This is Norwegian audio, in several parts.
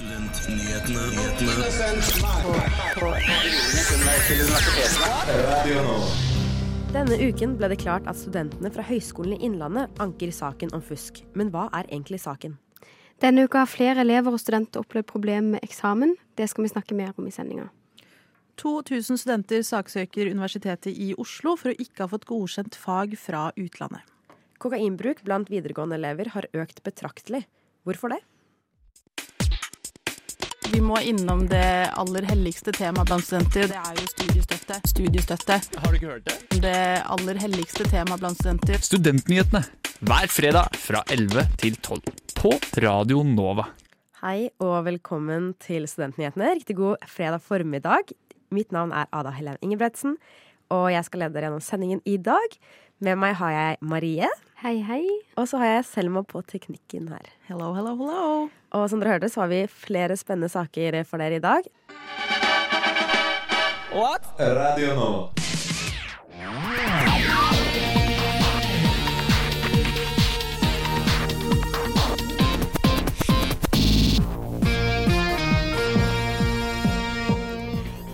Denne uken ble det klart at studentene fra Høgskolen i Innlandet anker saken om fusk. Men hva er egentlig saken? Denne uka har flere elever og studenter opplevd problemer med eksamen. Det skal vi snakke mer om i sendinga. 2000 studenter saksøker Universitetet i Oslo for å ikke ha fått godkjent fag fra utlandet. Kokainbruk blant videregående elever har økt betraktelig. Hvorfor det? Vi må innom det aller helligste temaet blant studenter. Det er jo studiestøtte. Studiestøtte. Har du ikke hørt det? Det aller helligste temaet blant studenter. Studentnyhetene hver fredag fra 11 til 12 på Radio Nova. Hei og velkommen til Studentnyhetene. Riktig god fredag formiddag. Mitt navn er Ada Helen Ingebretsen, og jeg skal lede dere gjennom sendingen i dag. Med meg har jeg Marie, Hei, hei. og så har jeg Selma på teknikken her. Hello, hello, hello. Og som dere hørte, så har vi flere spennende saker for dere i dag. What? Radio nå.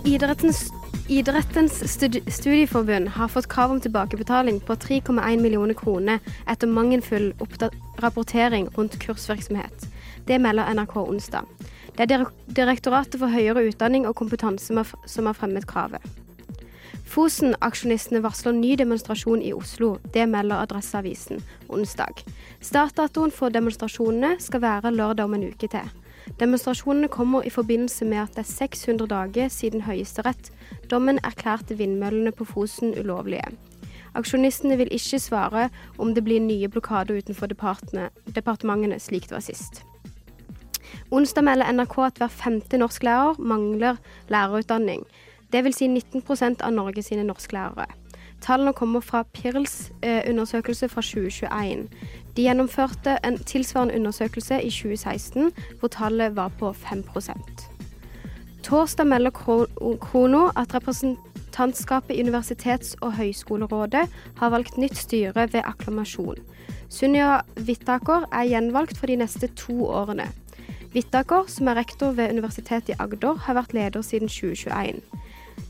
Idrettens, Idrettens studi studieforbund har fått krav om tilbakebetaling på 3,1 millioner kroner etter mangelfull rapportering rundt kursvirksomhet. Det melder NRK onsdag. Det er Direktoratet for høyere utdanning og kompetanse som har fremmet kravet. Fosen-aksjonistene varsler ny demonstrasjon i Oslo. Det melder Adresseavisen onsdag. Startdatoen for demonstrasjonene skal være lørdag om en uke til. Demonstrasjonene kommer i forbindelse med at det er 600 dager siden Høyesterett dommen erklærte vindmøllene på Fosen ulovlige. Aksjonistene vil ikke svare om det blir nye blokader utenfor departementene, slik det var sist. Onsdag melder NRK at hver femte norsklærer mangler lærerutdanning. Vil si 19% av Norge sine norsklærere. Tallene kommer fra PIRLs eh, undersøkelse fra 2021. De gjennomførte en tilsvarende undersøkelse i 2016, hvor tallet var på 5 Torsdag melder Krono at representantskapet i Universitets- og høyskolerådet har valgt nytt styre ved akklamasjon. Sunniva Hvittaker er gjenvalgt for de neste to årene. Hvittaker, som er rektor ved Universitetet i Agder, har vært leder siden 2021.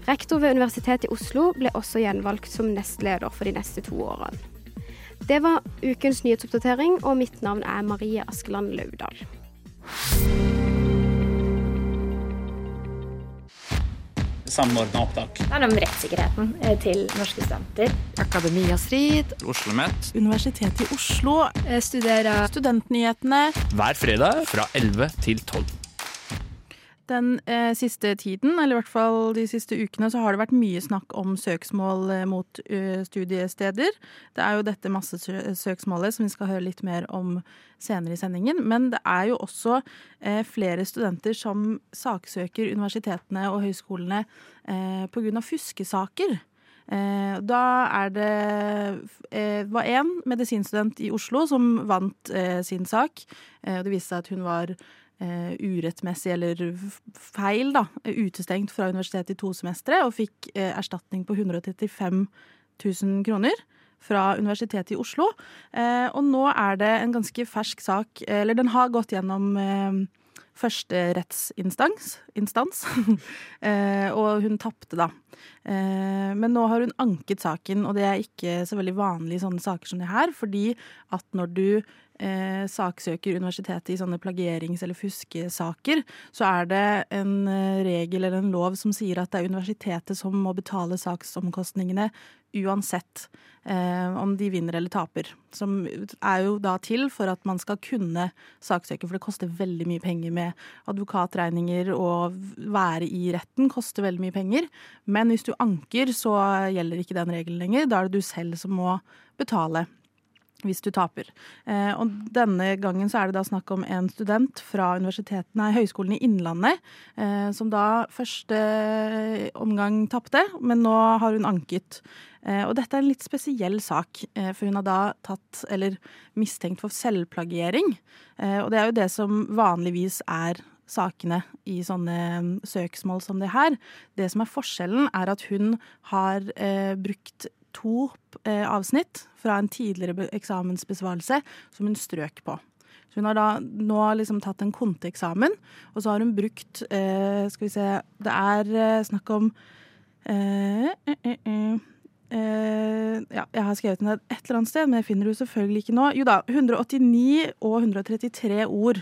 Rektor ved Universitetet i Oslo ble også gjenvalgt som nestleder for de neste to årene. Det var ukens nyhetsoppdatering, og mitt navn er Marie Askeland Laudal. samordna opptak. Det er om rettssikkerheten eh, til norske studenter. Akademia Strid, OsloMet. Universitetet i Oslo, Studerer studentnyhetene. hver fredag fra 11 til 12. Den eh, siste tiden, eller i hvert fall de siste ukene, så har det vært mye snakk om søksmål eh, mot eh, studiesteder. Det er jo dette massesøksmålet som vi skal høre litt mer om senere i sendingen. Men det er jo også eh, flere studenter som saksøker universitetene og høyskolene eh, pga. fuskesaker. Eh, da er det var én medisinstudent i Oslo som vant sin sak. Og det viste seg at hun var urettmessig eller feil, da, eh, utestengt fra universitetet i to semestre, og fikk eh, erstatning på 135 000 kroner fra Universitetet i Oslo. Eh, og nå er det en ganske fersk sak, eller den har gått gjennom eh, første rettsinstans, instans, eh, og hun tapte, da. Eh, men nå har hun anket saken, og det er ikke så veldig vanlig i sånne saker som det her, fordi at når du eh, saksøker universitetet i sånne plagierings- eller fuskesaker, så er det en eh, regel eller en lov som sier at det er universitetet som må betale saksomkostningene uansett eh, om de vinner eller taper. Som er jo da til for at man skal kunne saksøke, for det koster veldig mye penger med advokatregninger og være i retten koster veldig mye penger. Men hvis du anker, så gjelder ikke den regelen lenger. Da er det du selv som må betale hvis du taper. Eh, og denne gangen så er det da snakk om en student fra nei, Høgskolen i Innlandet, eh, som da første omgang tapte, men nå har hun anket. Eh, og dette er en litt spesiell sak, eh, for hun har da tatt, eller mistenkt for selvplagiering. Eh, og det er jo det som vanligvis er sakene i sånne søksmål som det her. Det som er forskjellen, er at hun har eh, brukt to eh, avsnitt fra en tidligere eksamensbesvarelse som hun strøk på. Så hun har da nå liksom tatt en konteeksamen, og så har hun brukt eh, Skal vi se Det er eh, snakk om eh, ja, jeg har skrevet ned et eller annet sted, men jeg finner det selvfølgelig ikke nå. Jo da, 189 og 133 ord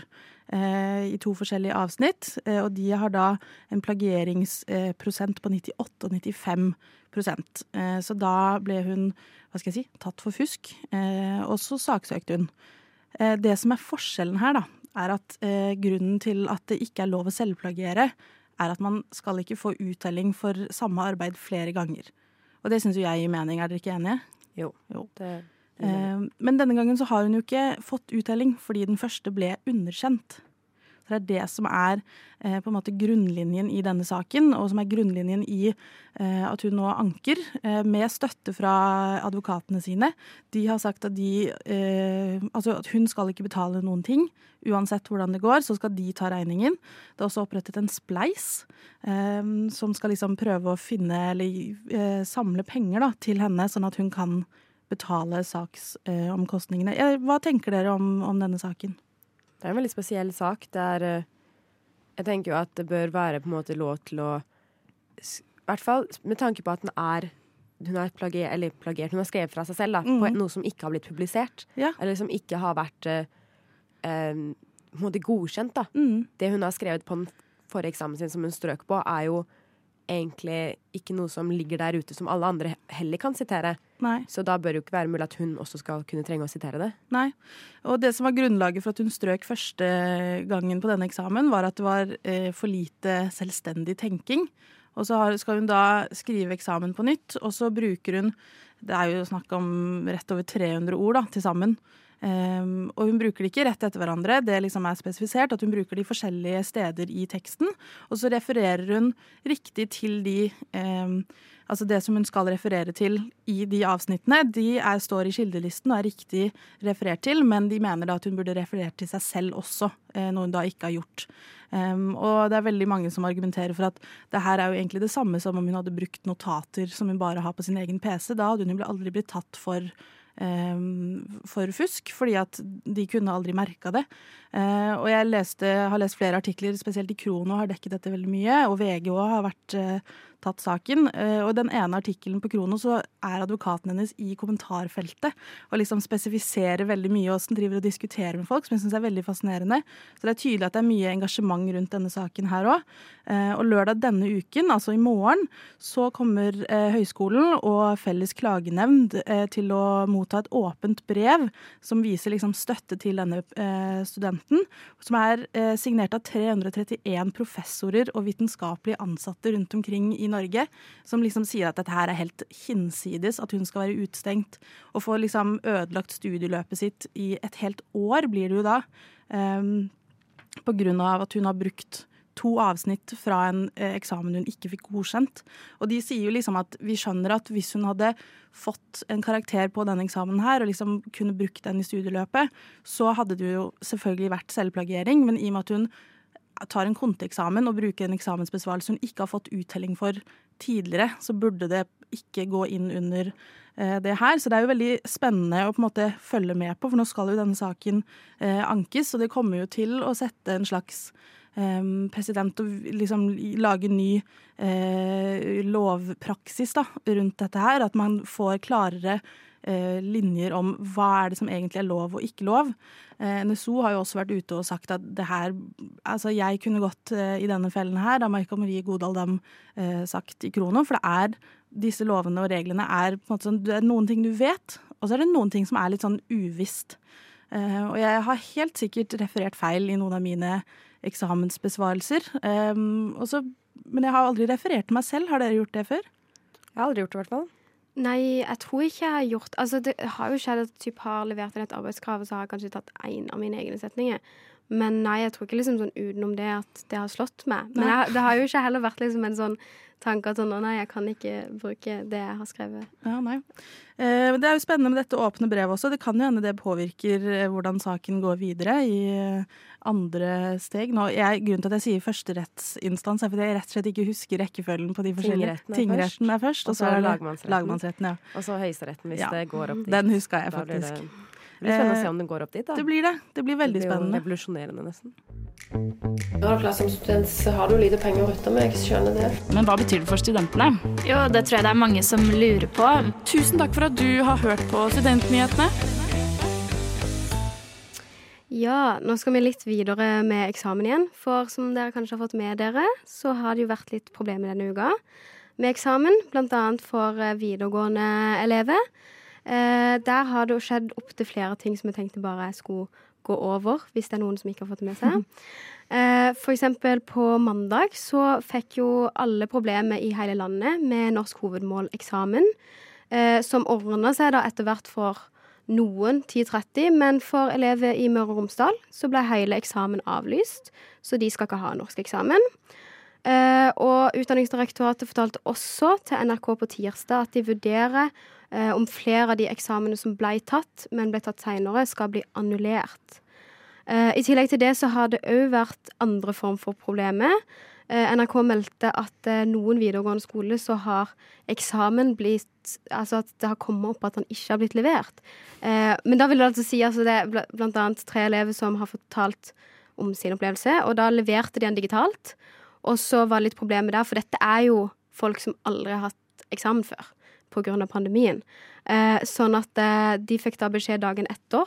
i to forskjellige avsnitt. Eh, og de har da en plagieringsprosent på 98 og 95 eh, Så da ble hun hva skal jeg si, tatt for fusk, eh, og så saksøkte hun. Eh, det som er forskjellen her, da, er at eh, grunnen til at det ikke er lov å selvplagiere, er at man skal ikke få uttelling for samme arbeid flere ganger. Og det syns jo jeg gir mening, er dere ikke enige? Jo. Jo. Det, Eh, men denne gangen så har hun jo ikke fått uttelling fordi den første ble underkjent. Så det er det som er eh, på en måte grunnlinjen i denne saken, og som er grunnlinjen i eh, at hun nå anker, eh, med støtte fra advokatene sine. De har sagt at de eh, Altså at hun skal ikke betale noen ting. Uansett hvordan det går, så skal de ta regningen. Det er også opprettet en spleis eh, som skal liksom prøve å finne eller eh, samle penger da, til henne, sånn at hun kan betale saksomkostningene. Eh, hva tenker dere om, om denne saken? det er en veldig spesiell sak. Det er eh, Jeg tenker jo at det bør være på en måte lov til å I hvert fall med tanke på at den er hun har plagiert, eller plagiert, hun har skrevet fra seg selv da, på Mhm. noe som ikke har blitt publisert. Ja. Eller som ikke har vært eh, på en måte godkjent. da. Mm. Det hun har skrevet på den forrige eksamen sin som hun strøk på, er jo egentlig ikke noe som ligger der ute som alle andre heller kan sitere. Nei. Så da bør det jo ikke være mulig at hun også skal kunne trenge å sitere det. Nei. Og det som var grunnlaget for at hun strøk første gangen på denne eksamen, var at det var eh, for lite selvstendig tenking. Og så har, skal hun da skrive eksamen på nytt, og så bruker hun Det er jo snakk om rett over 300 ord da, til sammen. Ehm, og hun bruker det ikke rett etter hverandre, det liksom er spesifisert at hun bruker de forskjellige steder i teksten. Og så refererer hun riktig til de um, Altså det som hun skal referere til i de avsnittene, de er, står i kildelisten og er riktig referert til, men de mener da at hun burde referert til seg selv også, eh, noe hun da ikke har gjort. Um, og det er veldig mange som argumenterer for at det her er jo egentlig det samme som om hun hadde brukt notater som hun bare har på sin egen PC. Da hadde hun jo aldri blitt tatt for um, for fusk, fordi at de kunne aldri merka det. Eh, og jeg leste, har lest flere artikler, spesielt i Krono har dekket dette veldig mye, og VG òg har vært eh, tatt saken. Og i den ene artikkelen på Krono så er advokaten hennes i kommentarfeltet og liksom spesifiserer veldig mye åssen driver og diskuterer med folk, som jeg syns er veldig fascinerende. Så det er tydelig at det er mye engasjement rundt denne saken her òg. Eh, og lørdag denne uken, altså i morgen, så kommer eh, høyskolen og Felles klagenemnd eh, til å motta et åpent brev som viser liksom støtte til denne eh, studenten, som er eh, signert av 331 professorer og vitenskapelige ansatte rundt omkring i Norge, som liksom sier at dette her er helt hinsides, at hun skal være utestengt og få liksom ødelagt studieløpet sitt i et helt år, blir det jo da, Um, på grunn av at hun har brukt to avsnitt fra en eh, eksamen hun ikke fikk godkjent. Og de sier jo liksom at vi skjønner at hvis hun hadde fått en karakter på denne eksamen her, og liksom kunne brukt den i studieløpet, så hadde det jo selvfølgelig vært selvplagiering. Men i og med at hun tar en konteeksamen og bruker en eksamensbesvarelse hun ikke har fått uttelling for tidligere, så burde det ikke gå inn under eh, det her. Så det er jo veldig spennende å på en måte følge med på, for nå skal jo denne saken eh, ankes, og det kommer jo til å sette en slags eh, president og liksom lage ny eh, lovpraksis da, rundt dette her. At man får klarere linjer om hva er det som egentlig er lov og ikke lov. Eh, NSO har jo også vært ute og sagt at det her Altså, jeg kunne gått eh, i denne fellen her, da Marika Marie Godal Dam eh, sagt i Krono. For det er disse lovene og reglene er på en måte sånn Det er noen ting du vet, og så er det noen ting som er litt sånn uvisst. Eh, og jeg har helt sikkert referert feil i noen av mine eksamensbesvarelser. Um, også, men jeg har aldri referert til meg selv. Har dere gjort det før? Jeg har aldri gjort det, i hvert fall. Nei, jeg tror ikke jeg har gjort Altså, det har jo skjedd at jeg har levert inn et arbeidskrav, og så har jeg kanskje tatt én av mine egne setninger. Men nei, jeg tror ikke liksom sånn utenom det at det har slått meg. Men jeg, det har jo ikke heller vært liksom en sånn tanke at sånn nei, jeg kan ikke bruke det jeg har skrevet. Ja, nei. Eh, det er jo spennende med dette åpne brevet også. Det kan jo hende det påvirker eh, hvordan saken går videre i eh, andre steg. Nå, jeg, grunnen til at jeg sier førsterettsinstans, er fordi jeg rett og slett ikke husker rekkefølgen på de forskjellige. Tingretten er Tingretten er først, Og så er det lagmannsretten. lagmannsretten. Ja. Og så Høyesteretten, hvis Ja. det går opp dit. Den huska jeg Da blir faktisk. Det- blir spennende å Eh, se om den går opp dit. da. Det blir det. Det blir veldig Det blir spennende. revolusjonerende, nesten. Når du som student, så har du lite penger å rutte med. Jeg skjønner det. Men hva betyr det for studentene? Jo, det tror jeg det er mange som lurer på. Tusen takk for at du har hørt på Studentnyhetene. Ja, nå skal vi litt videre med eksamen igjen. For som dere kanskje har fått med dere, så har det jo vært litt problemer denne uka med eksamen. Annet for eh, videregående elever. Eh, der har det jo skjedd opptil flere ting som jeg tenkte bare jeg skulle gå over, hvis det er noen som ikke har fått det med seg. Eh, for eksempel på mandag så fikk jo alle problemer i hele landet med norsk hovedmåleksamen, eh, som ordna seg da etter hvert for noen 10.30, men for elever i Møre og Romsdal så ble hele eksamen avlyst, så de skal ikke ha norskeksamen. Eh, og Utdanningsdirektoratet fortalte også til NRK på tirsdag at de vurderer om flere av de eksamene som ble tatt, men ble tatt seinere, skal bli annullert. Eh, I tillegg til det så har det òg vært andre form for problemer. Eh, NRK meldte at eh, noen videregående skoler så har eksamen blitt Altså at det har kommet opp at den ikke har blitt levert. Eh, men da vil det altså si altså det er bl- blant annet tre elever som har fortalt om sin opplevelse, og da leverte de den digitalt. Og så var det litt problemer der, for dette er jo folk som aldri har hatt eksamen før pga. pandemien. Eh, sånn at eh, de fikk da beskjed dagen etter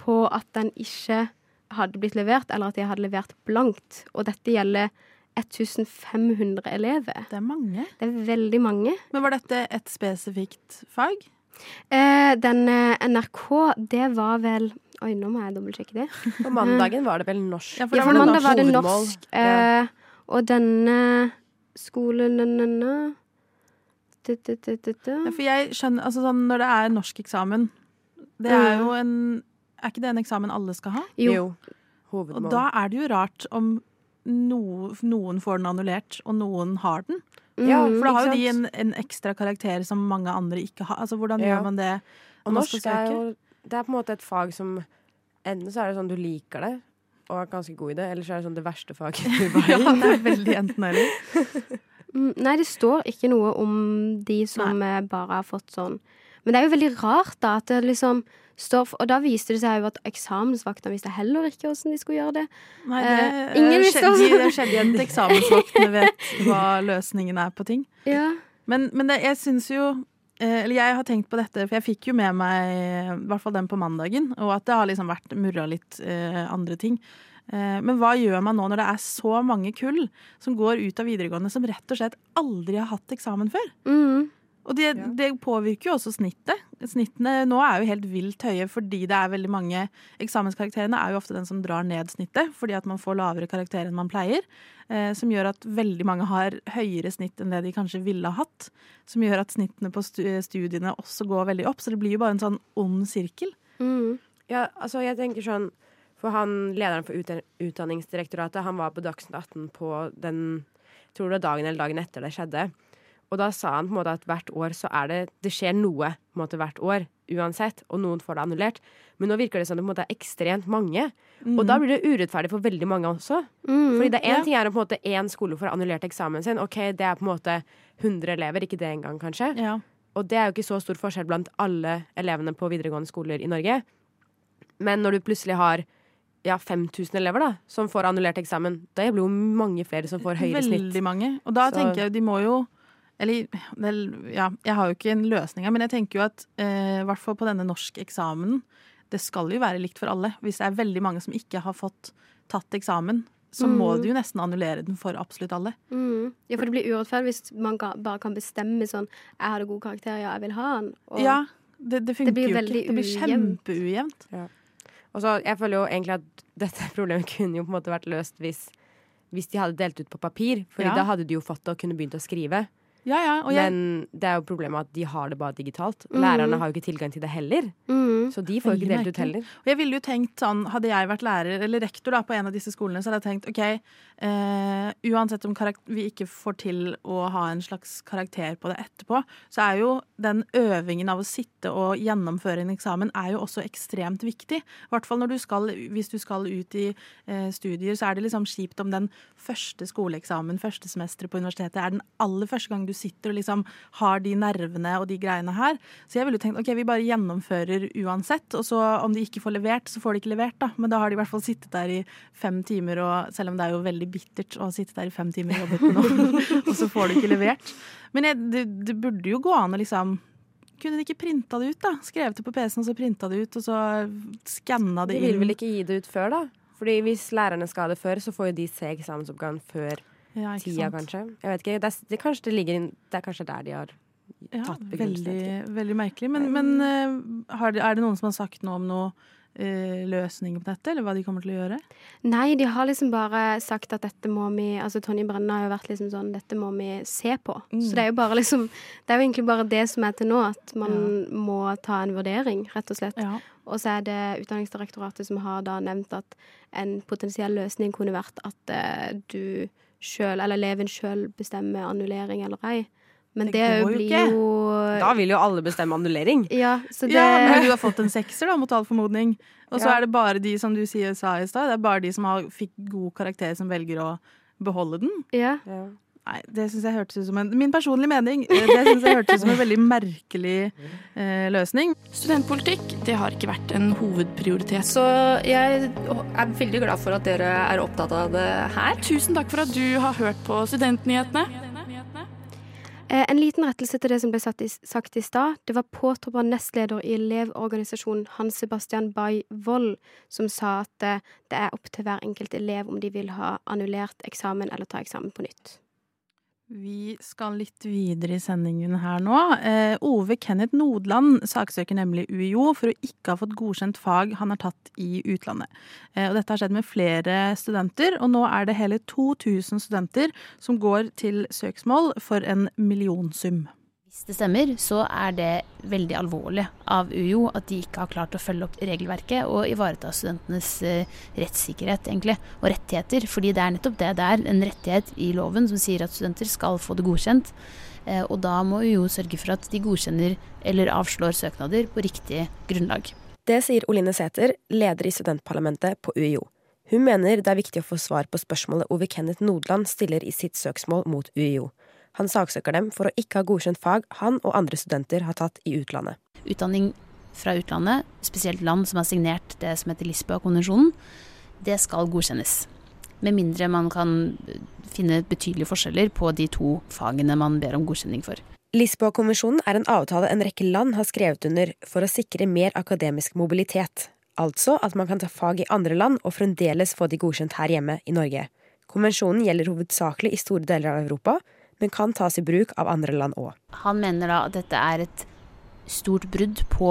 på at den ikke hadde blitt levert, eller at de hadde levert blankt. Og dette gjelder 1500 elever. Det er mange. Det er veldig mange. Men var dette et spesifikt fag? Eh, den eh, NRK, det var vel Oi, nå må jeg dobbeltsjekke det. På mandagen var det vel norsk. Ja, for Ja, for mandag var det norsk. Ja. Eh, og denne skolen denne, du, du, du, du, du. Ja, for jeg skjønner, altså sånn Når det er norskeksamen Det er jo en Er ikke det en eksamen alle skal ha? Jo. Og Hovedmål. da er det jo rart om no, noen får den annullert, og noen har den. Ja, Mm, For da har jo de en, en ekstra karakter som mange andre ikke har. Altså Hvordan Ja. gjør man det? Og norsk er jo Det er på en måte et fag som Enten så er det sånn du liker det og er ganske god i det, eller så er det sånn det verste faget du var Ja, det er veldig enten eller. Mm, Nei, det står ikke noe om de som Nei. bare har fått sånn. Men det er jo veldig rart, da, at det liksom står Og da viste det seg jo at eksamensvaktene visste heller ikke hvordan de skulle gjøre det. Nei, Eh, det, ingen visste sjelden- også. det skjedde igjen at eksamensvaktene vet hva løsningen er på ting. Ja. Men, men det, jeg syns jo eh, Eller jeg har tenkt på dette, for jeg fikk jo med meg i hvert fall den på mandagen, og at det har liksom vært murra litt eh, andre ting. Eh, men hva gjør man nå når det er så mange kull som går ut av videregående som rett og slett aldri har hatt eksamen før? Mm. Og det, det påvirker jo også snittet. Snittene nå er jo helt vilt høye fordi det er veldig mange Eksamenskarakterene er jo ofte den som drar ned snittet, fordi at man får lavere karakter enn man pleier. Eh, som gjør at veldig mange har høyere snitt enn det de kanskje ville ha hatt. Som gjør at snittene på studiene også går veldig opp. Så det blir jo bare en sånn ond sirkel. Mm. Ja, altså jeg tenker sånn For han lederen for Utdanningsdirektoratet, han var på Dagsnytt 18 på den Tror det var dagen eller dagen etter det skjedde. Og da sa han på en måte at hvert år så er det Det skjer noe på en måte hvert år uansett, og noen får det annullert. Men nå virker det som det på en måte er ekstremt mange. Og da blir det urettferdig for veldig mange også. Mm. Fordi det er Ja. ting er om på en måte én skole får annullert eksamen sin. Ok, det er på en måte 100 elever, ikke det engang, kanskje. Ja. Og det er jo ikke så stor forskjell blant alle elevene på videregående skoler i Norge. Men når du plutselig har ja, 5000 elever da, som får annullert eksamen, Det blir jo mange flere som får høyere Veldig snitt. mange. Og da Så- tenker jeg de må jo Eller vel, ja, jeg har jo ikke en løsning her, men jeg tenker jo at eh, hvert fall på denne norskeksamen Det skal jo være likt for alle. Hvis det er veldig mange som ikke har fått tatt eksamen, så må Mm. du jo nesten annullere den for absolutt alle. Mm. Ja, for det blir urettferdig hvis man bare kan bestemme sånn Jeg hadde god karakter, ja, jeg vil ha den. Og Ja, det, det funker blir jo veldig ikke. Det blir ujevnt. kjempeujevnt. Og så jeg føler jo egentlig at dette problemet kunne jo på en måte vært løst hvis, hvis de hadde delt ut på papir. Fordi Ja. da hadde de jo fått det og kunne begynt å skrive. Ja, ja. Jeg, Men det er jo problemet at de har det bare digitalt. Mm. Lærerne har jo ikke tilgang til det heller. mm. Så de får jo ikke delt ut heller. Og jeg ville jo tenkt sånn, Hadde jeg vært lærer eller rektor da, på en av disse skolene, så hadde jeg tenkt OK, eh, uansett om vi ikke får til å ha en slags karakter på det etterpå, så er jo den øvingen av å sitte og gjennomføre en eksamen er jo også ekstremt viktig. I hvert fall når du skal, hvis du skal ut i eh, studier, så er det liksom kjipt om den første skoleeksamen, første semesteret på universitetet, er den aller første gang du sitter og liksom har de nervene og de greiene her. Så jeg ville jo tenkt ok, vi bare gjennomfører uansett, og så om de ikke får levert, så får de ikke levert, da. Men da har de i hvert fall sittet der i fem timer, og selv om det er jo veldig bittert å sitte der i fem timer og jobbet med noe, og så får du ikke levert. Men jeg, det, det burde jo gå an å liksom kunne de ikke printa det ut, da? Skrevet det på PC-en, og så printa det ut, og så skanna det De vil vel ikke gi det ut før, da? Fordi hvis lærerne skal ha det før, så får jo de se eksamensoppgaven før Ja, ikke tida, sant? kanskje. Jeg vet ikke. Det er, det, kanskje det ligger inn Det er kanskje der de har Ja, tatt begrunnelsen. veldig, veldig merkelig. Men, men eh, har det, er det noen som har sagt noe om noe løsninger løsning på dette, eller hva de kommer til å gjøre? Nei, de har liksom bare sagt at dette må vi Altså Tonje Brenna har jo vært liksom sånn Dette må vi se på. Mm. Så det er jo bare liksom Det er jo egentlig bare det som er til nå, at man må ta en vurdering, rett og slett. Ja. Og så er det Utdanningsdirektoratet som har da nevnt at en potensiell løsning kunne vært at uh, du sjøl, eller eleven sjøl, bestemmer annullering eller ei. Men Det det, går jo blir ikke. jo Da vil jo alle bestemme annullering. Ja, så det Ja, men du har fått en sekser, da, mot all formodning. Og så Ja. er det bare de som du sier, sa i stad, det er bare de som har, fikk god karakter, som velger å beholde den. Ja. Nei, det syns jeg hørtes ut som en Min personlige mening. eh, Det synes jeg hørtes ut som en veldig merkelig eh, løsning. Studentpolitikk det har ikke vært en hovedprioritet. Så jeg er veldig glad for at dere er opptatt av det her. Tusen takk for at du har hørt på Studentnyhetene. Eh, En liten rettelse til det som ble i, sagt i stad. Det var påtroppa nestleder i Elevorganisasjonen Hans Sebastian Bay Wold som sa at eh, det er opp til hver enkelt elev om de vil ha annullert eksamen eller ta eksamen på nytt. Vi skal litt videre i sendingen her nå. Eh, Ove Kenneth Nodland saksøker nemlig UiO for å ikke ha fått godkjent fag han har tatt i utlandet. Eh, og dette har skjedd med flere studenter, og nå er det hele 2000 studenter som går til søksmål for en millionsum. Hvis det stemmer, så er det veldig alvorlig av UiO at de ikke har klart å følge opp regelverket og ivareta studentenes eh, rettssikkerhet egentlig, og rettigheter. Fordi det er nettopp det. Det er en rettighet i loven som sier at studenter skal få det godkjent. Eh, og da må UiO sørge for at de godkjenner eller avslår søknader på riktig grunnlag. Det sier Oline Sæther, leder i studentparlamentet på UiO. Hun mener det er viktig å få svar på spørsmålet Ove Kenneth Nodland stiller i sitt søksmål mot UiO. Han saksøker dem for å ikke ha godkjent fag han og andre studenter har tatt i utlandet. Utdanning fra utlandet, spesielt land som har signert det som heter Lisboa-konvensjonen, det skal godkjennes. Med mindre man kan finne betydelige forskjeller på de to fagene man ber om godkjenning for. Lisboa-konvensjonen er en avtale en rekke land har skrevet under for å sikre mer akademisk mobilitet. Altså at man kan ta fag i andre land og fremdeles få de godkjent her hjemme i Norge. Konvensjonen gjelder hovedsakelig i store deler av Europa, men kan tas i bruk av andre land òg. Han mener da at dette er et stort brudd på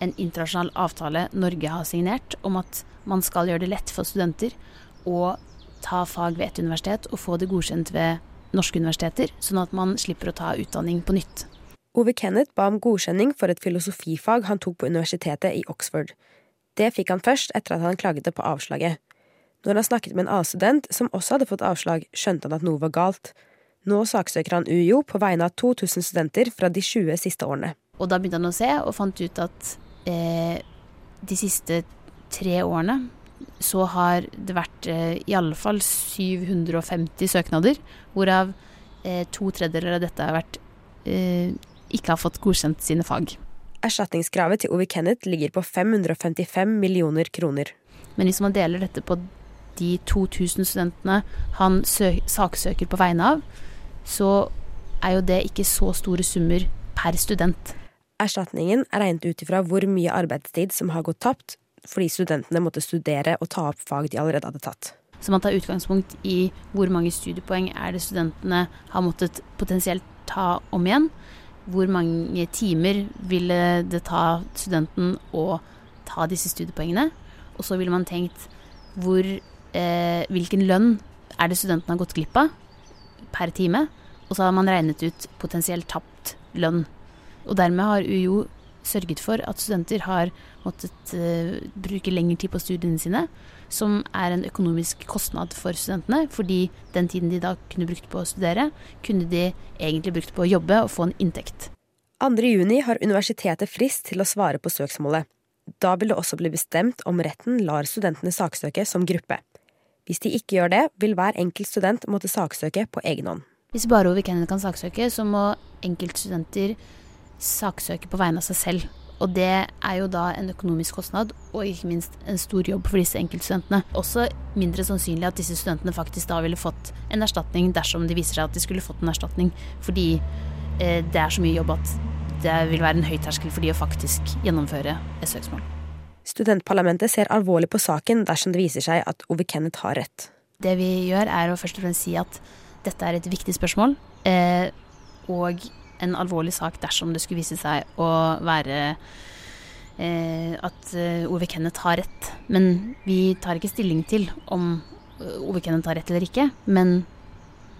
en internasjonal avtale Norge har signert, om at man skal gjøre det lett for studenter å ta fag ved et universitet og få det godkjent ved norske universiteter, sånn at man slipper å ta utdanning på nytt. Ove Kenneth ba om godkjenning for et filosofifag han tok på universitetet i Oxford. Det fikk han først etter at han klaget på avslaget. Når han snakket med en A-student som også hadde fått avslag, skjønte han at noe var galt. Nå saksøker han UiO på vegne av 2000 studenter fra de 20 siste årene. Og da begynte han å se, og fant ut at eh, de siste tre årene så har det vært eh, i alle fall 750 søknader, hvorav eh, to tredjedeler av dette har vært eh, ikke har fått godkjent sine fag. Erstatningskravet til Ovi Kenneth ligger på 555 millioner kroner. Men hvis man deler dette på de 2000 studentene han sø saksøker på vegne av, så er jo det ikke så store summer per student. Erstatningen er regnet ut ifra hvor mye arbeidstid som har gått tapt fordi studentene måtte studere og ta opp fag de allerede hadde tatt. Så man tar utgangspunkt i hvor mange studiepoeng er det studentene har måttet potensielt ta om igjen. Hvor mange timer ville det ta studenten å ta disse studiepoengene. Og så ville man tenkt hvor, eh, hvilken lønn er det studenten har gått glipp av per time. Og så har man regnet ut potensielt tapt lønn. Og dermed har UiO sørget for at studenter har måttet uh, bruke lengre tid på studiene sine, som er en økonomisk kostnad for studentene, fordi den tiden de da kunne brukt på å studere, kunne de egentlig brukt på å jobbe og få en inntekt. 2. juni har universitetet frist til å svare på søksmålet. Da vil det også bli bestemt om retten lar studentene saksøke som gruppe. Hvis de ikke gjør det, vil hver enkelt student måtte saksøke på egen hånd. Hvis bare Ove Kenneth kan saksøke, så må enkeltstudenter saksøke på vegne av seg selv. Og det er jo da en økonomisk kostnad, og ikke minst en stor jobb for disse enkeltstudentene. Også mindre sannsynlig at disse studentene faktisk da ville fått en erstatning dersom det viser seg at de skulle fått en erstatning, fordi eh, det er så mye jobb at det vil være en høy terskel for de å faktisk gjennomføre et søksmål. Studentparlamentet ser alvorlig på saken dersom det viser seg at Ove Kenneth har rett. Det vi gjør, er å først og fremst si at dette er et viktig spørsmål, eh, og en alvorlig sak dersom det skulle vise seg å være eh, at eh, Ove Kenneth har rett. Men vi tar ikke stilling til om eh, Ove Kenneth har rett eller ikke. Men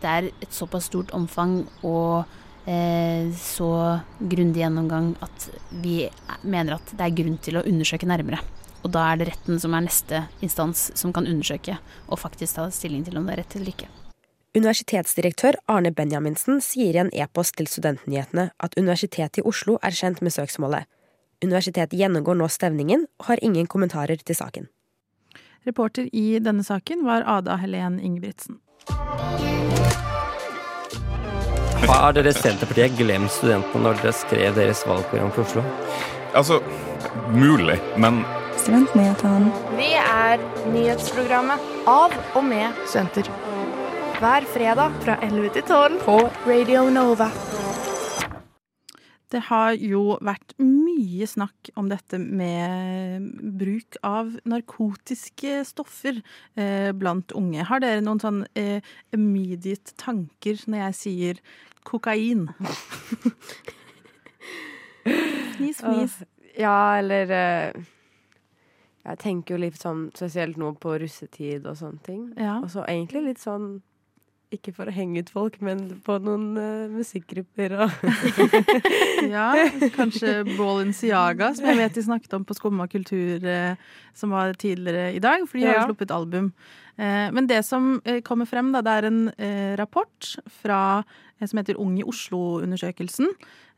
det er et såpass stort omfang og så grundig gjennomgang at vi mener at det er grunn til å undersøke nærmere. Og da er det retten som er neste instans som kan undersøke og faktisk ta stilling til om det er rett eller ikke. Universitetsdirektør Arne Benjaminsen sier i en e-post til Studentnyhetene at Universitetet i Oslo er kjent med søksmålet. Universitetet gjennomgår nå stevningen og har ingen kommentarer til saken. Reporter i denne saken var Ada Helen Ingebrigtsen. Har dere Senterpartiet glemt studentene når dere skrev deres valgprogram for Oslo? Altså, mulig, men Studentnyhetene. Vi er nyhetsprogrammet av og med studenter. Hver fredag fra 11 til 12 på Radio Nova. Det har jo vært mye snakk om dette med bruk av narkotiske stoffer eh, blant unge. Har dere noen sånn eh, immediate tanker når jeg sier kokain? fnis, fnis. Ja, eller eh, Jeg tenker jo litt sånn spesielt nå på russetid og sånne ting. Ja. Og så egentlig litt sånn ikke for å henge ut folk, men på noen uh, musikkgrupper og Ja, kanskje Balenciaga, som jeg vet de snakket om på Skumma kultur, uh, som var tidligere i dag, for de har jo Ja. sluppet album. Eh, men det som eh, kommer frem, da, det er en eh, rapport fra som heter Ung i Oslo-undersøkelsen.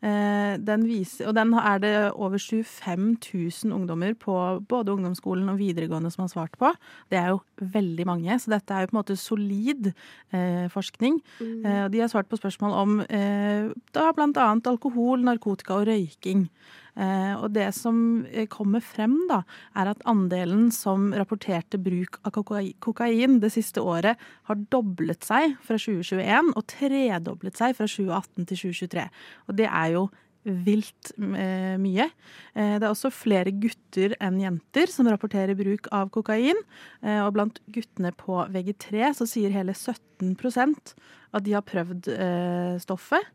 Den viser, og den er det over 25 000 ungdommer på både ungdomsskolen og videregående som har svart på. Det er jo veldig mange, så dette er jo på en måte solid eh, forskning. Eh, de har svart på spørsmål om eh, da annet alkohol, narkotika og røyking. Eh, og det som eh, kommer frem, da, er at andelen som rapporterte bruk av kokain det siste året, har doblet seg fra 2021 og tredoblet seg fra 2018 til 2023. Og det er jo vilt eh, mye. Det er også flere gutter enn jenter som rapporterer bruk av kokain. Og blant guttene på VG3 så sier hele 17% at de har prøvd stoffet.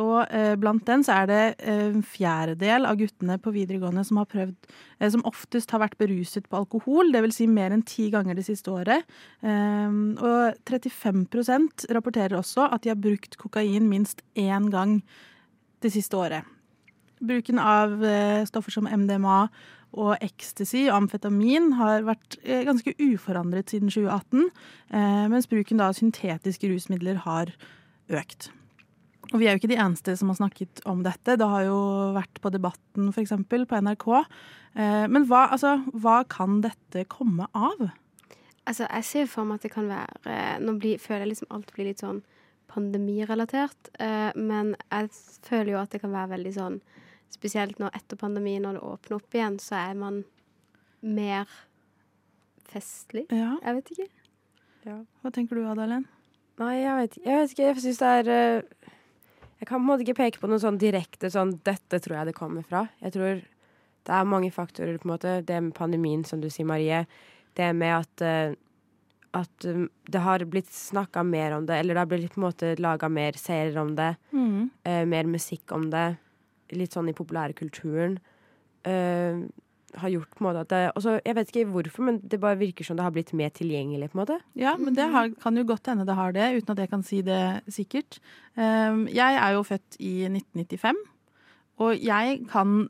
Og eh, blant den så er det eh, en fjerdedel av guttene på videregående som prøvd eh, Som oftest har vært beruset på alkohol, dvs. Si mer enn ti ganger det siste året. Eh, og 35% rapporterer også at de har brukt kokain minst én gang det siste året. Bruken av eh, stoffer som MDMA og ecstasy og amfetamin har vært eh, ganske uforandret siden 2018, eh, mens bruken av syntetiske rusmidler har økt. Og vi er jo ikke de eneste som har snakket om dette. Det har jo vært på Debatten f.eks. på NRK. Eh, Men hva, altså, hva kan dette komme av? Altså, jeg ser for meg at det kan være Nå blir, føler jeg liksom alt blir litt sånn pandemirelatert. Eh, men jeg føler jo at det kan være veldig sånn Spesielt nå etter pandemien, når det åpner opp igjen, så er man mer festlig. Ja. Jeg vet ikke. Hva tenker du, Adalén? Nei, jeg vet, jeg vet ikke. Jeg syns det er eh, Jeg kan på en måte ikke peke på noe sånn direkte sånn 'dette tror jeg det kommer fra'. Jeg tror det er mange faktorer, på en måte. Det med pandemien, som du sier, Marie. Det med at eh, at um, det har blitt snakka mer om det, eller det har blitt på en måte laga mer serier om det. Mm. Uh, mer musikk om det. Litt sånn i populærkulturen. Eh, har gjort på en måte at det også, Jeg vet ikke hvorfor, men det bare virker som det har blitt mer tilgjengelig. på en måte. Ja, men det har, kan jo godt hende det har det, uten at jeg kan si det sikkert. Um, jeg er jo født i 1995, og jeg kan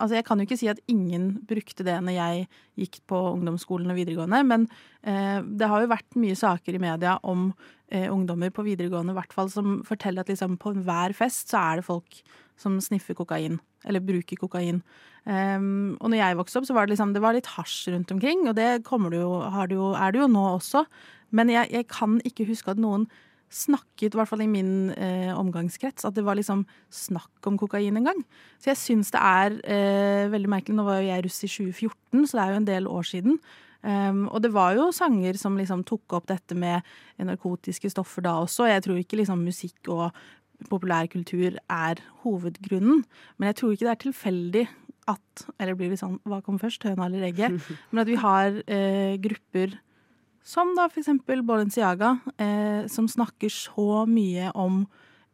Altså, jeg kan jo ikke si at ingen brukte det når jeg gikk på ungdomsskolen og videregående, men eh, det har jo vært mye saker i media om eh, ungdommer på videregående, hvert som forteller at liksom på hver fest så er det folk som sniffer kokain, eller bruker kokain. Um, og når jeg vokste opp, så var det liksom, det var litt hasj rundt omkring, og det du jo, det jo, er det jo nå også. Men jeg, jeg kan ikke huske at noen snakket, i hvert fall i min eh, omgangskrets, at det var liksom snakk om kokain en gang. Så jeg syns det er eh, veldig merkelig. Nå var jo jeg russ i 2014, så det er jo en del år siden. Um, og det var jo sanger som liksom tok opp dette med narkotiske stoffer da også. Jeg tror ikke liksom musikk og populærkultur er hovedgrunnen, men jeg tror ikke det er tilfeldig at Eller blir det sånn hva kom først, høna eller egget? Men at vi har eh, grupper som da eksempel Balenciaga, eh, som snakker så mye om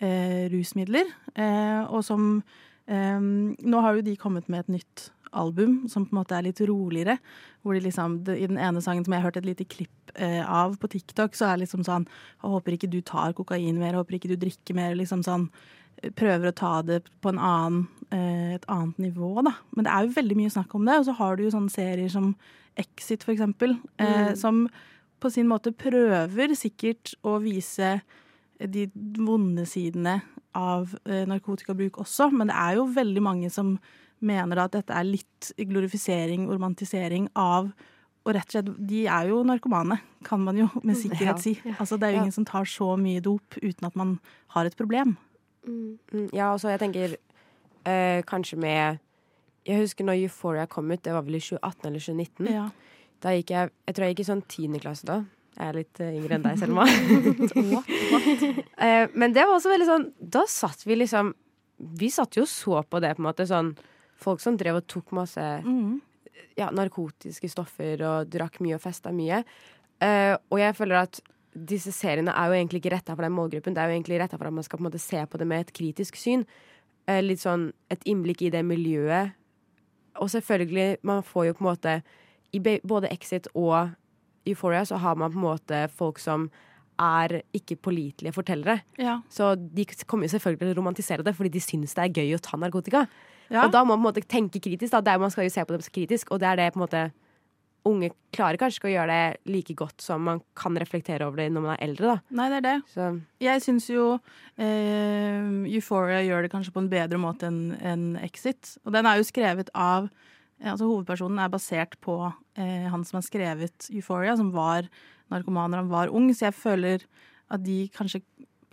eh, rusmidler, eh, og som eh, Nå har jo de kommet med et nytt album som på en måte er litt roligere. Hvor de liksom, I den ene sangen som jeg hørte et lite klipp eh, av på TikTok, så er det liksom sånn Jeg håper ikke du tar kokain mer, jeg håper ikke du drikker mer. liksom sånn Prøver å ta det på en annen, eh, et annet nivå, da. Men det er jo veldig mye snakk om det. Og så har du jo sånne serier som Exit, for eksempel, eh, Mm. som på sin måte prøver sikkert å vise de vonde sidene av eh, narkotikabruk også, men det er jo veldig mange som mener at dette er litt glorifisering romantisering av og rett og slett, De er jo narkomane, kan man jo med sikkerhet Ja. si. Altså, det er jo Ja. ingen som tar så mye dop uten at man har et problem. Mm, ja, og så jeg tenker øh, kanskje med Jeg husker når Euphoria kom ut, det var vel i 2018 eller 2019. Ja. Da gikk jeg Jeg tror jeg gikk i sånn tiende klasse da. Jeg er litt eh, yngre enn deg, Selma. Eh, men det var også veldig sånn Da satt vi liksom Vi satt jo og så på det, på en måte. Sånn folk som drev og tok masse Mm. ja, narkotiske stoffer og drakk mye og festa mye. Uh, og jeg føler at disse seriene er jo egentlig ikke retta for den målgruppen. Det er jo egentlig retta for at man skal på en måte se på det med et kritisk syn. Uh, litt sånn et innblikk i det miljøet. Og selvfølgelig, man får jo på en måte I både Exit og Euphoria så har man på en måte folk som er ikke pålitelige fortellere. Ja. Så de kommer jo selvfølgelig til å romantisere det fordi de syns det er gøy å ta narkotika. Ja. Og da må man på en måte tenke kritisk. Da. Det er, man skal jo se på det kritisk, og det er det på en måte Unge klarer kanskje ikke å gjøre det like godt som man kan reflektere over det når man er eldre. Da. Nei, det er det. Så, Jeg syns jo eh, Euphoria gjør det kanskje på en bedre måte enn en Exit. Og den er jo skrevet av eh, Altså Hovedpersonen er basert på eh, han som har skrevet Euphoria, som var narkoman da han var ung, så jeg føler at de kanskje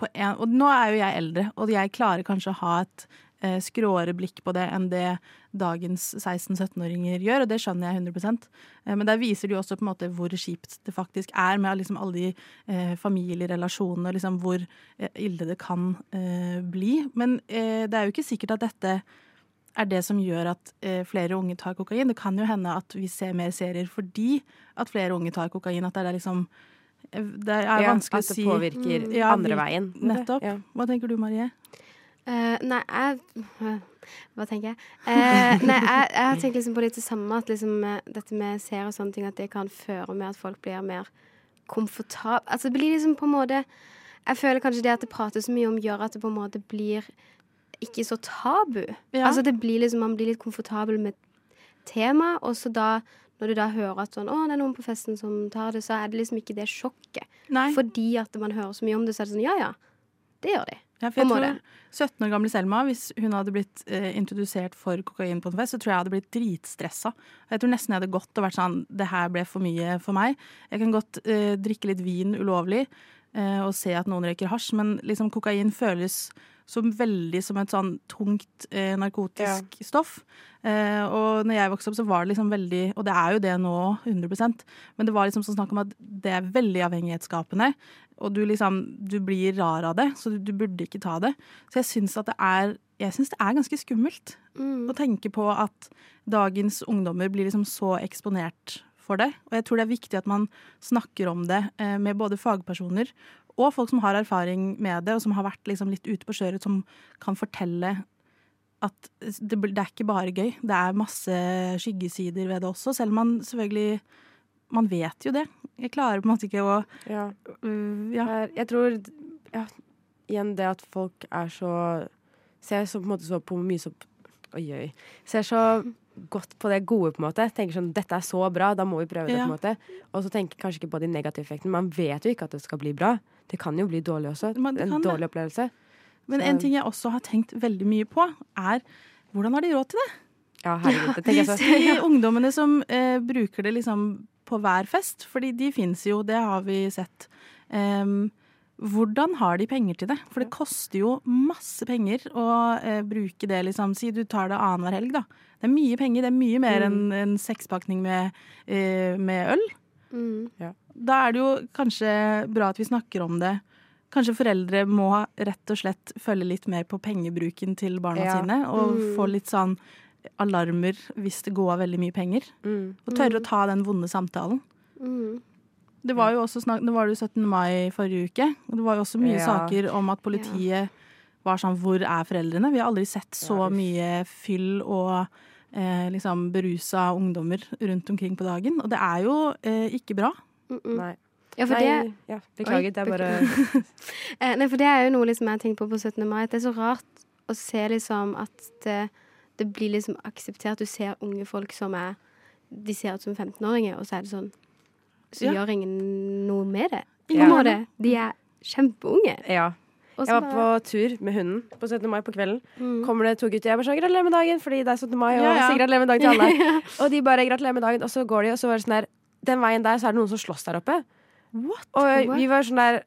på en Og nå er jo jeg eldre, og jeg klarer kanskje å ha et eh, skråere blikk på det enn det dagens 16-17-åringer gjør, og det skjønner jeg 100 eh, Men der viser de jo også på en måte hvor kjipt det faktisk er med liksom alle de eh, familierelasjonene, liksom hvor eh, ille det kan eh, bli. Men eh, det er jo ikke sikkert at dette er det som gjør at flere unge tar kokain. Det kan jo hende at vi ser mer serier fordi at flere unge tar kokain. At det er liksom Det er Ja, vanskelig at å det si påvirker Ja, andre veien. Nettopp. Ja. Hva tenker du, Marie? Eh, nei, jeg Hva tenker jeg? Uh, nei, jeg, jeg har tenkt liksom på litt det samme, at liksom, eh, dette med serier og sånne ting, at det kan føre med at folk blir mer komfortable Altså det blir liksom på en måte Jeg føler kanskje det at det prates så mye om, gjør at det på en måte blir ikke så tabu. Ja. Altså det blir liksom Man blir litt komfortabel med temaet, og så da når du da hører at sånn, å, det er noen på festen som tar det, så er det liksom ikke det sjokket. Nei. Fordi at man hører så mye om det, så er det sånn ja ja, det gjør de. Ja, for jeg tror 17 år gamle Selma, hvis hun hadde blitt eh, introdusert for kokain på en fest, så tror jeg jeg hadde blitt dritstressa. Jeg tror nesten jeg hadde gått og vært sånn Det her ble for mye for meg. Jeg kan godt eh, drikke litt vin ulovlig eh, og se at noen røyker hasj, men liksom kokain føles som veldig som et sånn tungt eh, narkotisk stoff. Eh, og når jeg vokste opp, så var det liksom veldig Og det er jo det nå, 100% men det var liksom sånn snakk om at det er veldig avhengighetsskapende. Og du liksom Du blir rar av det, så du, du burde ikke ta det. Så jeg syns at det er Jeg syns det er ganske skummelt å tenke på at dagens ungdommer blir liksom så eksponert for det. Og jeg tror det er viktig at man snakker om det eh, med både fagpersoner og folk som har erfaring med det, og som har vært liksom litt ute på skjøret, som kan fortelle at det, det er ikke bare gøy. Det er masse skyggesider ved det også, selv om man selvfølgelig Man vet jo det. Jeg klarer på en måte ikke å Ja. Uh, ja. Jeg, jeg tror ja, igjen det at folk er så Ser så på en måte så på mye så Oi, oi. Ser så godt på det gode, på en måte. Tenker sånn Dette er så bra, da må vi prøve det, Ja. på en måte. Og så tenker kanskje ikke på de negative effektene. Man vet jo ikke at det skal bli bra. Det kan jo bli dårlig også. En det. dårlig opplevelse. Men Så- en ting jeg også har tenkt veldig mye på, er hvordan har de råd til det? Ja, herregud. Det så. De ungdommene som eh, bruker det liksom på hver fest, fordi de fins jo, det har vi sett. Em, hvordan har de penger til det? For det koster jo masse penger å eh, bruke det, liksom. Si du tar det annenhver helg, da. Det er mye penger. Det er mye mer enn en sekspakning med, eh, med øl. Mm. Da er det jo kanskje bra at vi snakker om det. Kanskje foreldre må rett og slett følge litt mer på pengebruken til barna Ja. sine. Og Mm. få litt sånn alarmer hvis det går veldig mye penger. Mm. Og tørre å ta den vonde samtalen. Mm. Det var jo også snak, det var jo 17. mai forrige uke, og det var jo også mye Ja. saker om at politiet var sånn Hvor er foreldrene? Vi har aldri sett så mye fyll og eh, liksom berusa ungdommer rundt omkring på dagen. Og det er jo eh, ikke bra. Nei. Ja, for Nei, det ja, beklager, Oi, det er bare Eh, Nei, for det er jo noe liksom jeg har tenkt på på 17. mai. At det er så rart å se liksom at det, det blir liksom akseptert. Du ser unge folk som er De ser ut som 15-åringer, og så er det sånn Så Ja. gjør ingen noe med det. Ja. måte. De er kjempeunge. Ja. Jeg var på tur med hunden på 17. mai på kvelden. Mm. Kommer det to gutter. Jeg bare sånn, gratulerer med dagen, fordi det er 17. mai, og Ja, ja. sier gratulerer med dagen til alle. Og de bare gratulerer med dagen, og så går de, og så var det sånn der Den veien der, så er det noen som slåss der oppe. What? Og vi var sånn der «Øh,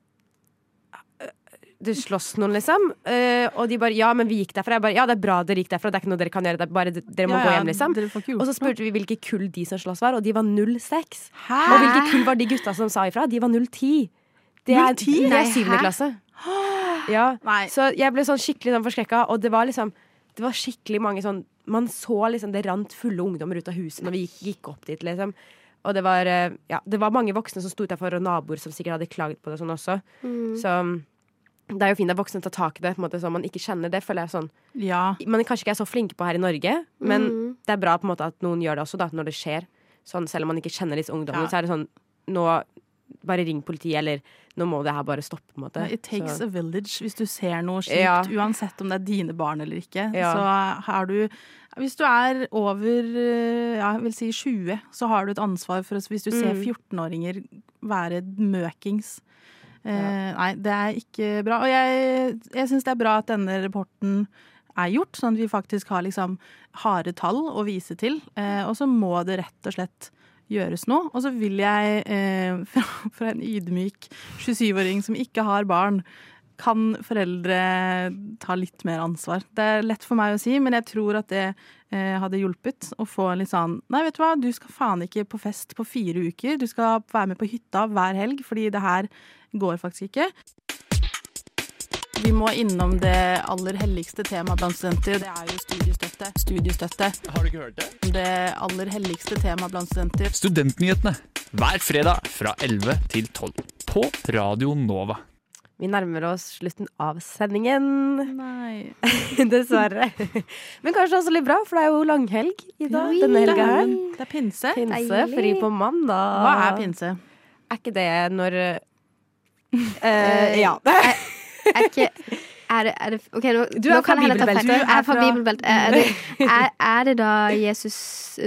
Det slåss noen, liksom. Uh, og de bare Ja, men vi gikk derfra. Jeg bare Ja, det er bra dere gikk derfra. Det er ikke noe dere kan gjøre. Det er bare dere må Ja, gå hjem, liksom. Og så spurte vi hvilke kull de som slåss var, og de var 06. Hæ? Og hvilke kull var de gutta som sa ifra? De var 010. Det er, 010? det er syvende klasse. Ja. Så jeg ble sånn skikkelig sånn forskrekka, og det var liksom Det var skikkelig mange sånn Man så liksom det rant fulle ungdommer ut av huset når vi gikk, gikk opp dit, liksom. Og det var, eh, ja, det var mange voksne som sto utafor, og naboer som sikkert hadde klaget på det sånn også. Mm. Så det er jo fint at voksne tar tak i det, på en måte, så man ikke kjenner det. føler jeg sånn Ja. Man kanskje ikke er så flinke på her i Norge, men Mm. det er bra på en måte at noen gjør det også, da, når det skjer. Sånn, selv om man ikke kjenner disse ungdommene, Ja. så er det sånn Nå bare ring politiet, eller nå må det her bare stoppe, på en måte. It takes Så- a village. Hvis du ser noe slikt, Ja. uansett om det er dine barn eller ikke, Ja. så har du Hvis du er over eh, ja, jeg vil si 20, så har du et ansvar for oss hvis du ser Mm. 14-åringer være møkings. Eh, Nei, det er ikke bra. Og jeg, jeg syns det er bra at denne rapporten er gjort, sånn at vi faktisk har liksom harde tall å vise til. Eh, og så må det rett og slett gjøres noe. Og så vil jeg, eh, fra, en ydmyk 27-åring som ikke har barn, kan foreldre ta litt mer ansvar? Det er lett for meg å si, men jeg tror at det eh, hadde hjulpet å få en litt sånn Nei, vet du hva, du skal faen ikke på fest på fire uker. Du skal være med på hytta hver helg, fordi det her går faktisk ikke. Vi må innom det aller helligste temaet blant studenter. Det er jo studiestøtte. Studiestøtte. Har du ikke hørt det? Det aller helligste temaet blant studenter. Studentnyhetene hver fredag fra 11 til 12 på Radio Nova. Vi nærmer oss slutten av sendingen. Nei. Dessverre. Men kanskje også litt bra, for det er jo langhelg i dag. denne helga her. Det er pinse. Pinse, Deilig. fri på mandag. Hva er pinse? Er ikke det når eh, Ja. Er ikke er det, er det, OK, nå, Du er fra Bibelbeltet. Du Jeg er er fra Bibelbeltet. Er, det- er, er det da Jesus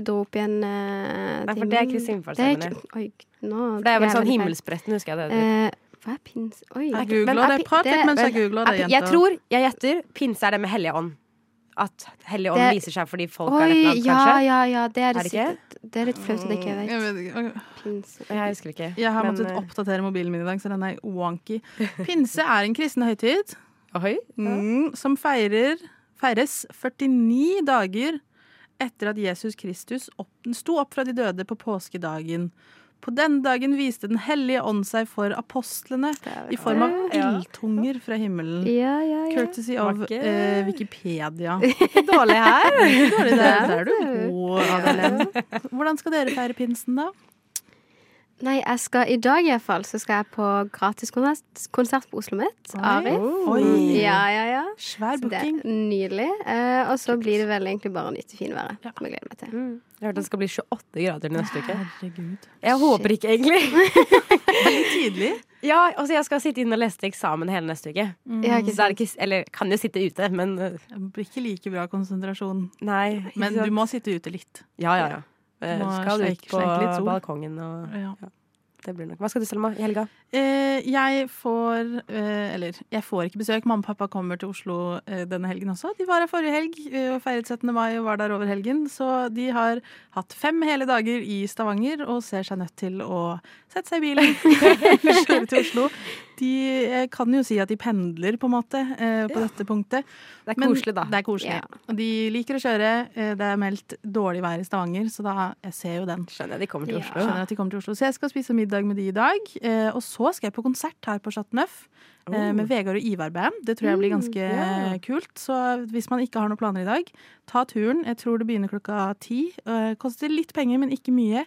dro opp igjen uh, Nei, for det er Kristi himmelfartsstevne. Oi, Det er vel sånn himmelspretten, husker jeg det. Uh, hva er pins... Oi. Jeg googler er det. Prat litt mens jeg googler det, er jenta. Jeg tror, jeg gjetter, pinse er det med Hellige ånd. At Hellig ånd viser seg fordi folk er et Oi, eller annet, ja, kanskje. ja, ja. Det er det, Er det ikke? sikkert. Det er litt flaut at jeg ikke vet. Jeg vet ikke. Jeg husker ikke. Jeg har men, måttet eh, oppdatere mobilen min i dag, så den er wonky. Pinse er en kristen høytid Oi. mm, som feirer, feires 49 dager etter at Jesus Kristus opp, sto opp fra de døde på påskedagen. På denne dagen viste Den hellige ånd seg for apostlene i form av ildtunger fra himmelen. Ja, ja, ja. Courtesy of eh, Wikipedia. Dårlig her. Dårlig, der, der er du god. Hvordan skal dere feire pinsen, da? Nei, jeg skal i dag i hvert fall så skal jeg på gratiskonsert konsert på Oslo mitt, Arif. Oi. Ja, ja, ja. Svær booking. nydelig. Uh, og så blir det vel egentlig bare å nyte finværet. Som jeg gleder meg til. Mm. Jeg hørte det skal bli 28 grader neste uke. Herregud. Jeg håper ikke, egentlig. Veldig tidlig. Ja, altså Jeg skal sitte inne og lese til eksamen hele neste uke. Mm. ikke Så er det ikke, eller kan jo sitte ute, men uh, Det blir ikke like bra konsentrasjon. nei. Men sant? du må sitte ute litt. Ja, ja, ja. Eh, du skal ut på balkongen og Ja. Det blir nok. Hva skal du, Selma, i helga? Eh, jeg får eh, Eller, jeg får ikke besøk. Mamma og pappa kommer til Oslo eh, denne helgen også. De var her forrige helg eh, og feiret 17. mai og var der over helgen. Så de har hatt fem hele dager i Stavanger og ser seg nødt til å sette seg i bilen og kjøre til Oslo. De jeg kan jo si at de pendler, på en måte, eh, på dette punktet. Det er koselig, da. Det er koselig. Ja. Og de liker å kjøre. Eh, Det er meldt dårlig vær i Stavanger, så da jeg ser jo den. Skjønner de kommer til Ja. Oslo. Skjønner at de kommer til Oslo. Så jeg skal spise middag med de i dag. Eh, og så skal jeg på konsert her på Chat Neuf. eh, Oh. Med Vegard og Ivar Band. Det tror jeg blir Mm, ganske kult. Så hvis man ikke har noen planer i dag, ta turen. Jeg tror det begynner klokka ti. Koster litt penger, men ikke mye.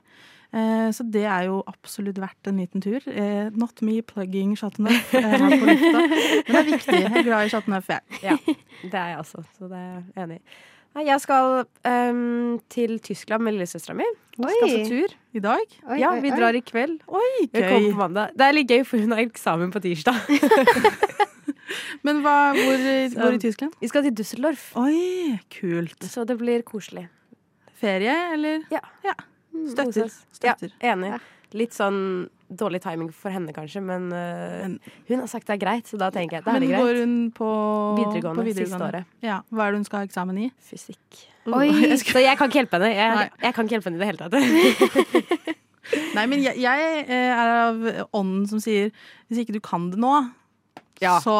Eh, så det er jo absolutt verdt en liten tur. Eh, not me plugging Chateau Neuf eh, her på lufta. Men det er viktig. Jeg er glad i Chateau Neuf, jeg. Ja, det er jeg også, så det er jeg enig i. Jeg skal um, til Tyskland med lillesøstera mi. Oi. skal på tur. I dag? Oi, ja, vi oi. drar i kveld. Oi, gøy. på. Det er litt gøy, for hun har eksamen på tirsdag. Men hva, hvor, hvor i Tyskland? Vi skal til Düsseldorf. Oi, kult. Så det blir koselig. Ferie, eller? Ja. Støtter. Støtter. Ja, enig. Litt sånn dårlig timing for henne, kanskje, men, øh, hun har sagt det er greit, så da tenker jeg det er Men det går hun på Videregående, på siste året. Ja. Hva er det hun skal ha eksamen i? Fysikk. Oi. Jeg skal- Så jeg kan ikke hjelpe henne. Jeg, jeg kan ikke hjelpe henne i det hele tatt. Nei, men jeg, jeg eh, er av ånden som sier hvis ikke du kan det nå, Ja. så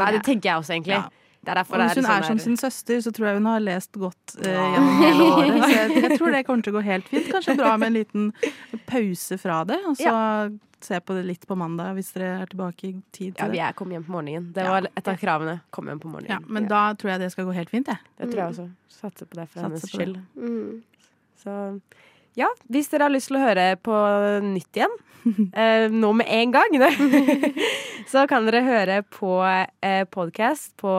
Nei, det tenker jeg også, egentlig. Ja. Det er derfor Og det hvis er hun er sånn som sin søster, så tror jeg hun har lest godt uh, gjennom hele året. Så jeg, jeg tror det kommer til å gå helt fint. Kanskje bra med en liten pause fra det, og så se på det litt på mandag hvis dere er tilbake i tid Ja, til vi det. er kom hjem på morgenen. Det Ja. var et av kravene. Kom hjem på morgenen. Ja, men da tror jeg det skal gå helt fint, jeg. Det tror jeg også. Satser på det for Satser hennes skyld. Mm. Så ja, hvis dere har lyst til å høre på nytt igjen, eh, nå med en gang, så kan dere høre på eh, podkast på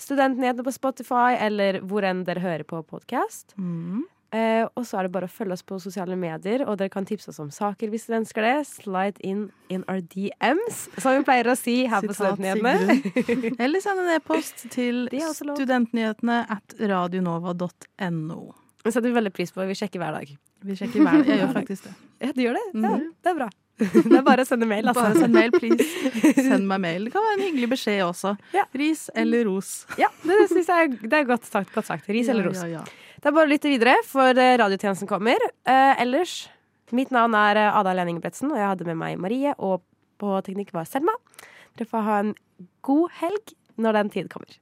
Studentnyhetene på Spotify, eller hvor enn dere hører på podkast. Mm. Eh, og så er det bare å følge oss på sosiale medier, og dere kan tipse oss om saker hvis dere ønsker det. Slide in in our DMs, som vi pleier å si her på Studentnyhetene. Eller send en e-post til studentnyhetene at radionova.no. Det setter vi veldig pris på. Vi sjekker hver dag. Vi sjekker hver dag. Jeg gjør faktisk det. Ja, du gjør det? Ja, Mhm. det er bra. Det er bare å sende mail, altså. Bare send mail, please. Send meg mail. Det kan være en hyggelig beskjed også. Ris eller ros. Ja, det syns jeg det er godt sagt. Godt sagt. Ris eller ros. ja, ja. Det er bare å lytte videre, for eh, radiotjenesten kommer. Eh, ellers, mitt navn er eh, Ada Lening Bretsen, og jeg hadde med meg Marie, og på teknikk var Selma. Dere får ha en god helg når den tid kommer.